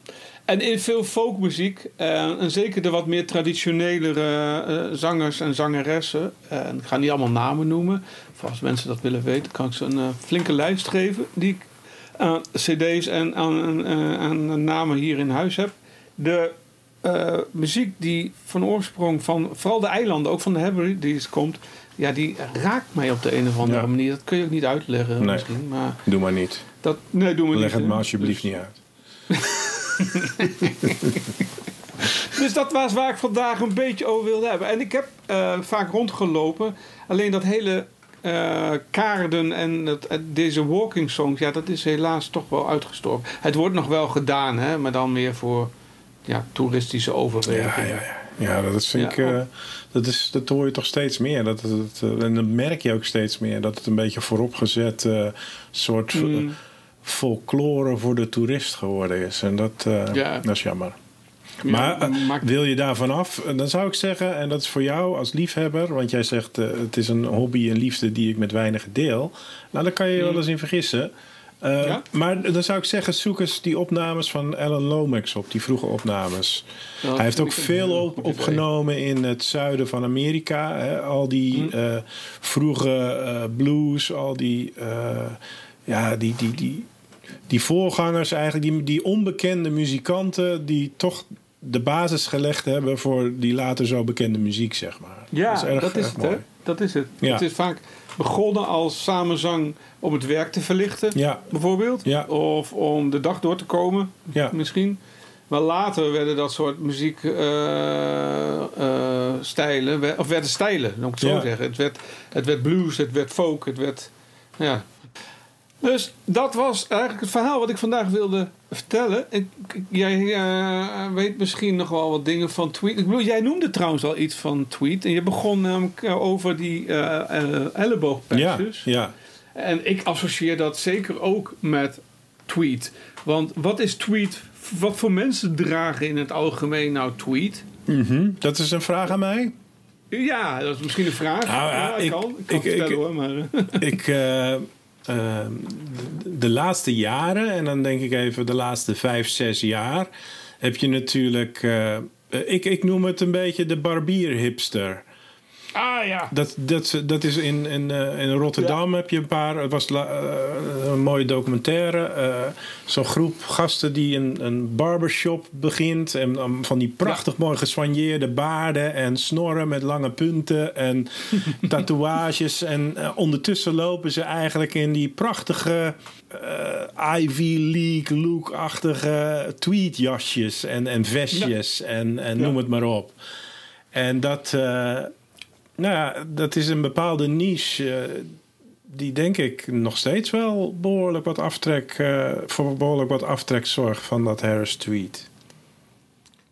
En in veel folkmuziek, eh, en zeker de wat meer traditionelere eh, zangers en zangeressen, eh, en ik ga niet allemaal namen noemen, voor als mensen dat willen weten, kan ik ze een flinke lijst geven die ik aan cd's en aan, aan namen hier in huis heb. De muziek die van oorsprong van vooral de eilanden, ook van de Hebrides komt, ja, die raakt mij op de een of andere Ja. manier. Dat kun je ook niet uitleggen Nee. misschien, maar Doe maar niet. dat nee, doen we Leg niet. het hè. maar alsjeblieft Dus- niet uit. [laughs] [laughs] Dus dat was waar ik vandaag een beetje over wilde hebben. En ik heb eh, vaak rondgelopen. Alleen dat hele eh, kaarden en dat, eh, deze walking songs, ja, dat is helaas toch wel uitgestorven. Het wordt nog wel gedaan, hè, maar dan meer voor ja, toeristische Ja, overwegingen. ja, ja. ja dat, vind Ja, ik, dat, is, dat hoor je toch steeds meer. Dat, het- het, eh, en dat merk je ook steeds meer. Dat het een beetje vooropgezet eh, soort Mm. Folklore voor de toerist geworden is. En dat, eh, Ja. dat is jammer. Ja, Maar eh, maakt- wil je daarvan af? Eh, Dan zou ik zeggen, en dat is voor jou als liefhebber, want jij zegt het is een hobby en liefde die ik met weinigen deel. Nou, daar kan je je wel eens in vergissen. Ja? Maar dan zou ik zeggen, zoek eens die opnames van Alan Lomax op, die vroege opnames. dat Hij heeft ook veel op, opgenomen in het zuiden van Amerika. Hè? Al die Hm. eh, vroege blues, al die, ja, die, die, die, die voorgangers eigenlijk, die, die onbekende muzikanten die toch de basis gelegd hebben voor die later zo bekende muziek, zeg maar. Ja, dat is, erg, dat is erg het, hè? Dat is het. Ja. Het is vaak begonnen als samenzang om het werk te verlichten, Ja, bijvoorbeeld. Ja. Of om de dag door te komen, ja. misschien. Maar later werden dat soort muziekstijlen, of werden stijlen, moet ik het zo zeggen. Het werd, het werd blues, het werd folk, het werd. Ja. Dus dat was eigenlijk het verhaal wat ik vandaag wilde vertellen. Ik, jij eh, weet misschien nog wel wat dingen van Tweet. Ik bedoel, jij noemde trouwens al iets van Tweet. En je begon namelijk eh, over die eh, Ja, ja. En ik associeer dat zeker ook met tweet. Want wat is tweet? Wat voor mensen dragen in het algemeen nou tweet? Mhm. Dat is een vraag aan mij. Ja, dat is misschien een vraag. Nou ja, ja, ik, ik- kan. Ik kan ik- vertellen ik- hoor. Maar, ik, eh, de- laatste jaren, en dan denk ik even de laatste vijf, zes jaar, heb je natuurlijk eh, ik, ik noem het een beetje de barbier-hipster. Ah ja. Dat, dat, dat is in, in, eh, in Rotterdam heb je een paar. Het was la- eh, een mooie documentaire. eh, Zo'n groep gasten die een, een barbershop begint. En van die prachtig mooi geswanjeerde baarden. En snorren met lange punten. En [laughs] tatoeages. En ondertussen lopen ze eigenlijk in die prachtige. Ivy League look-achtige tweedjasjes en, en vestjes. En, en noem het maar op. En dat. Nou ja, dat is een bepaalde niche eh, die denk ik nog steeds wel behoorlijk wat aftrek, eh, voor behoorlijk wat aftrek zorgt van dat Harris tweet.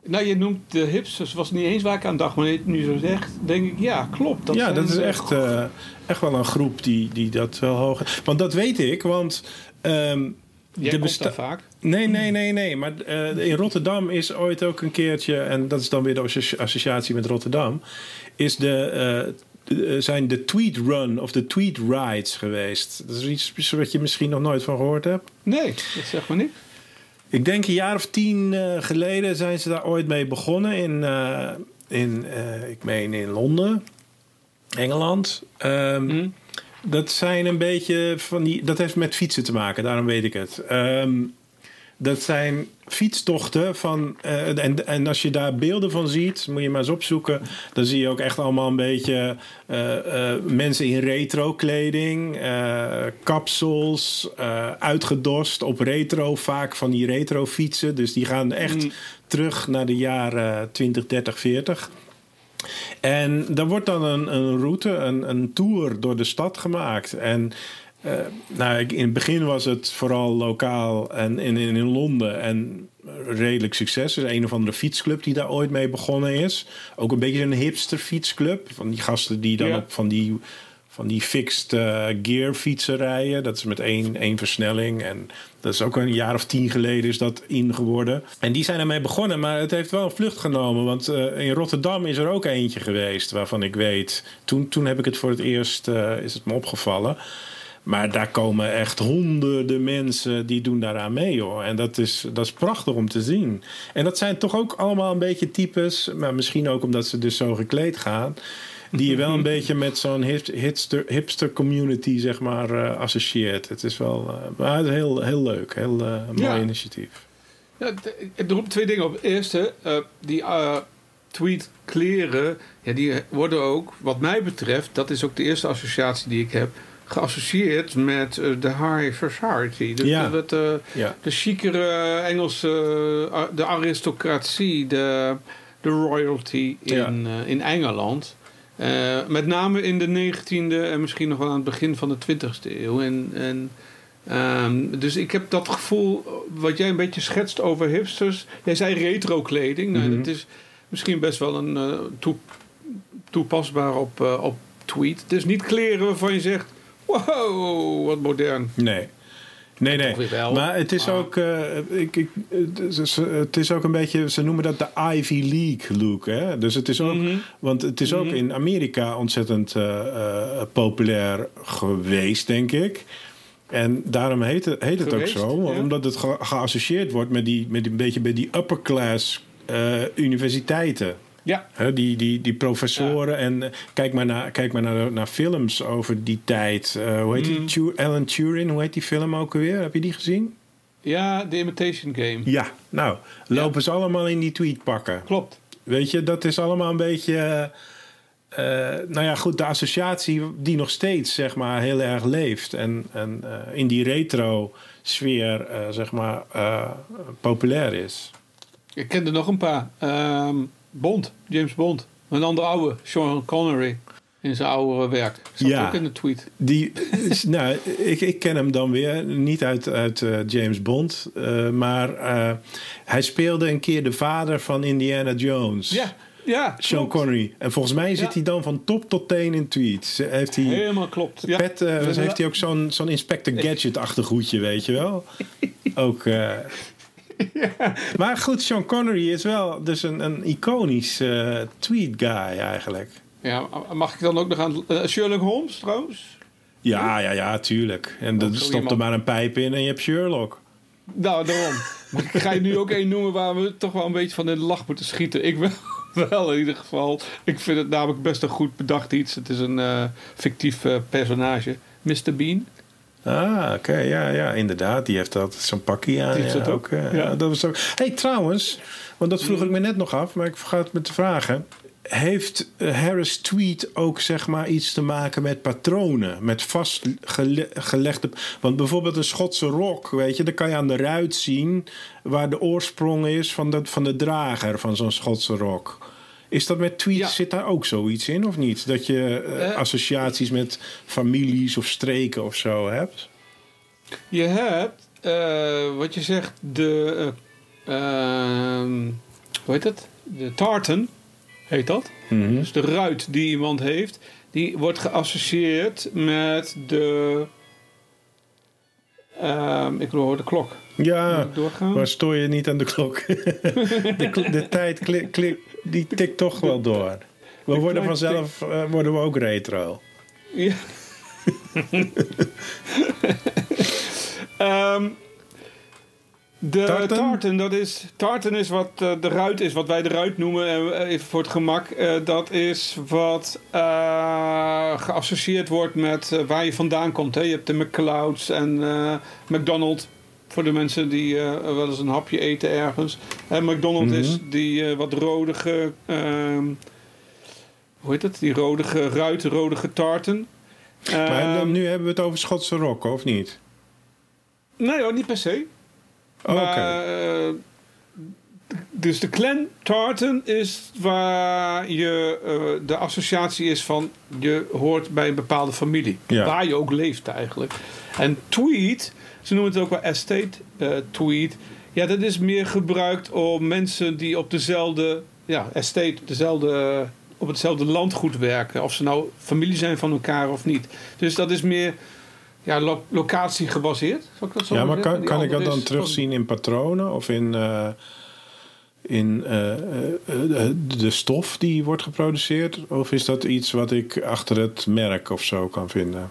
Nou, je noemt de hipsters, was niet eens waar ik aan dacht, maar nu zo zegt, denk ik, ja, klopt. Dat ja, dat is echt, eh, echt wel een groep die, die dat wel hoog. Want dat weet ik, want. ehm, Jij de komt vaak. Nee, nee, nee, nee. Maar eh, in Rotterdam is ooit ook een keertje, en dat is dan weer de associ- associatie met Rotterdam, is de, eh, eh, zijn de tweet run of de tweet rides geweest. Dat is iets wat je misschien nog nooit van gehoord hebt. Nee, dat zegt maar niet. Ik denk een jaar of tien geleden zijn ze daar ooit mee begonnen in, in ik meen in Londen, Engeland. Ehm, Hm? dat zijn een beetje van die. Dat heeft met fietsen te maken, daarom weet ik het. Ehm, dat zijn fietstochten van. eh, en, en als je daar beelden van ziet, moet je maar eens opzoeken. Dan zie je ook echt allemaal een beetje eh, eh, mensen in retro-kleding, kapsels, uitgedost op retro, vaak van die retro-fietsen. Dus die gaan echt Mm. terug naar de jaren 20, 30, 40. En daar wordt dan een, een route, een, een tour door de stad gemaakt. En eh, nou, in het begin was het vooral lokaal en in, in, in Londen. En redelijk succes. Er is een of andere fietsclub die daar ooit mee begonnen is. Ook een beetje een hipster fietsclub. Van die gasten die dan Ja. op van die, van die fixed eh, gear fietsen rijden. Dat is met één, één versnelling. En dat is ook een jaar of tien geleden is dat ingeworden. En die zijn ermee begonnen, maar het heeft wel een vlucht genomen. Want eh, in Rotterdam is er ook eentje geweest waarvan ik weet. Toen, toen heb ik het voor het eerst, is het me opgevallen. Maar daar komen echt honderden mensen die doen daaraan mee, hoor. En dat is, dat is prachtig om te zien. En dat zijn toch ook allemaal een beetje types, maar misschien ook omdat ze dus zo gekleed gaan, die je wel een [laughs] beetje met zo'n hip- hipster, hipster community, zeg maar, eh, associeert. Het is wel eh, maar het is heel, heel leuk, heel eh, mooi Ja. initiatief. Ja, ik roep twee dingen op. Eerste, die tweet kleren, ja, die worden ook, wat mij betreft, dat is ook de eerste associatie die ik heb, geassocieerd met eh, de high society. De, Ja. de, de, Ja. de chicere Engelse, eh, de aristocratie, de, de royalty in, Ja. eh, in Engeland. Met name in de 19e en misschien nog wel aan het begin van de 20e eeuw. En, en, ehm, dus ik heb dat gevoel, wat jij een beetje schetst over hipsters. Jij zei retro-kleding. Nou, Mhm. dat is misschien best wel een toe- toepasbaar op, op tweet. Het is niet kleren waarvan je zegt: wow, wat modern. Nee. Nee, nee. Maar het is Maar- ook, eh, ik, ik, het is- het is ook een beetje, ze noemen dat de Ivy League look. Hè? Dus het is ook, Mhm. want het is ook Mhm. in Amerika ontzettend eh, eh, populair geweest, denk ik. En daarom heet het, heet het Geweest, ook zo, ja. omdat het ge- geassocieerd wordt met die, met die, een beetje bij die upper class eh, universiteiten. Ja, die, die, die professoren. En eh, kijk maar, naar, kijk maar naar, naar films over die tijd. Eh, hoe heet die? Mm. Tu- Alan Turing, hoe heet die film ook alweer? Heb je die gezien? ja The Imitation Game. Ja, nou, lopen ze allemaal in die tweet pakken. Klopt. Weet je, dat is allemaal een beetje. eh, nou ja, goed, de associatie die nog steeds, zeg maar, heel erg leeft. En, en in die retro-sfeer, zeg maar, populair is. Ik ken er nog een paar. Ehm, Bond, James Bond. Een andere oude, Sean Connery. In zijn oude werk. Zat Ja. ook in de tweet. Die, is- [laughs] nou, ik, ik ken hem dan weer, niet uit, uit eh, James Bond, eh, maar eh, hij speelde een keer de vader van Indiana Jones. Ja, ja. Sean klopt. Connery. En volgens mij zit Ja. hij dan van top tot teen in tweets. Heeft hij, Helemaal klopt. Ja. pet, heeft hij ook zo'n zo'n Inspector Gadget-achtig hoedje, weet je wel? Ook. [laughs] eh, Maar goed, Sean Connery is wel dus een, een iconisch eh, tweet guy eigenlijk. Ja, mag ik dan ook nog aan... eh, Sherlock Holmes trouwens? Ja, ja, ja, tuurlijk. En zo stopt er maar een pijp in en je hebt Sherlock. Nou, daarom. Maar ik ga je nu ook één noemen waar we toch wel een beetje van in de lach moeten schieten. Ik wel, [laughs] wel in ieder geval. Ik vind het namelijk best een goed bedacht iets. Het is een eh, fictief personage. Mr. Bean. Ah, oké, ja, ja, inderdaad. Die heeft altijd zo'n pakje aan. Die heeft ja, dat ook. Ja. dat was ook. hey, trouwens, want dat vroeg ik me net nog af, maar ik vergat me te vragen. Heeft eh, Harris Tweet ook zeg maar iets te maken met patronen? Met vastgelegde. Want bijvoorbeeld een Schotse rok, weet je, dan kan je aan de ruit zien waar de oorsprong is van de, van de drager van zo'n Schotse rok. Is dat met tweets, Ja. zit daar ook zoiets in of niet? Dat je eh, Eh. associaties met families of streken of zo hebt? Je hebt, eh, wat je zegt, de. eh, ehm, hoe heet dat? De tartan, heet dat. Mhm. Dus de ruit die iemand heeft, die wordt geassocieerd met de. Ehm, ik hoor de klok. Ja, maar stoor je niet aan de klok. [laughs] de, kl- de tijd klik, klik, die tikt toch wel door. We De worden vanzelf eh, worden we ook retro. [laughs] Ja. [laughs] Ehm, de Tartan? tartan? dat is, tartan is wat eh, de ruit is, wat wij de ruit noemen, eh, even voor het gemak. Eh, dat is wat eh, geassocieerd wordt met eh, waar je vandaan komt. Hè. Je hebt de McClouds en eh, McDonald's. Voor de mensen die eh, wel eens een hapje eten ergens. En McDonald's Mhm. is die eh, wat rodige... ehm, hoe heet het? Die rodige ruit, rodige tartan. maar Ehm, nu hebben we het over Schotse rokken, of niet? Nee hoor, niet per se. Oké. Eh, dus de clan tartan is waar je eh, de associatie is van je hoort bij een bepaalde familie. Ja. Waar je ook leeft eigenlijk. En tweet, ze noemen het ook wel estate eh, tweet. Ja, dat is meer gebruikt om mensen die op dezelfde ja, estate, dezelfde, op hetzelfde landgoed werken. Of ze nou familie zijn van elkaar of niet. Dus dat is meer ja, lo- locatie gebaseerd. Zal ik dat zo Ja, maar kan, kan ik dat dan is terugzien in patronen of in, eh, in eh, eh, de stof die wordt geproduceerd? Of is dat iets wat ik achter het merk of zo kan vinden?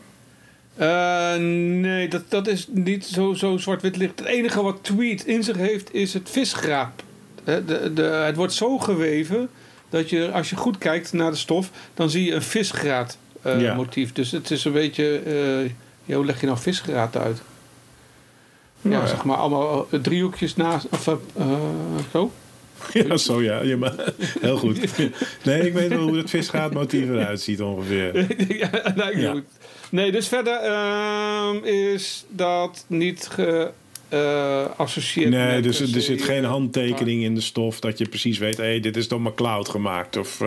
Nee, dat, dat is niet zo, zo zwart-wit licht. Het enige wat tweet in zich heeft is het visgraap. De, de, het wordt zo geweven dat je, als je goed kijkt naar de stof, dan zie je een visgraat Ja. motief. Dus het is een beetje, ja, hoe leg je nou visgraat uit? Ja, Nou ja. zeg maar allemaal eh, driehoekjes naast, of eh, eh, zo. [laughs] Ja, zo ja. ja maar, [laughs] heel goed. [laughs] Nee, ik weet wel hoe het visgaatmotief eruit ziet ongeveer. ja, nou, Ja. goed. Nee, dus verder ehm, is dat niet geassocieerd Nee, met dus er zit geen handtekening in de stof dat je precies weet, hé, dit is door McCloud gemaakt. Of,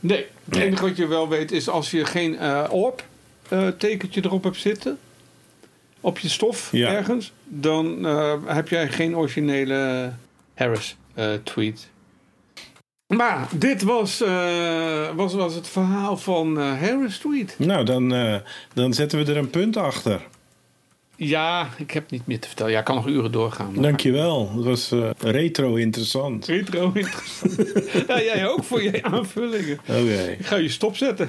Nee, het Nee. enige wat je wel weet is als je geen orb eh, tekentje erop hebt zitten. Op je stof Ja. ergens. Dan eh, heb jij geen originele Harris eh, tweet. Maar dit was, eh, was, was het verhaal van eh, Harris tweet. nou, dan, eh, dan zetten we er een punt achter. Ja, ik heb niet meer te vertellen. Ja, ik kan nog uren doorgaan. maar- Dankjewel. Het was eh, retro interessant. Retro interessant. [laughs] ja, jij ook voor je [laughs] aanvullingen. Oké. Ik ga je stopzetten.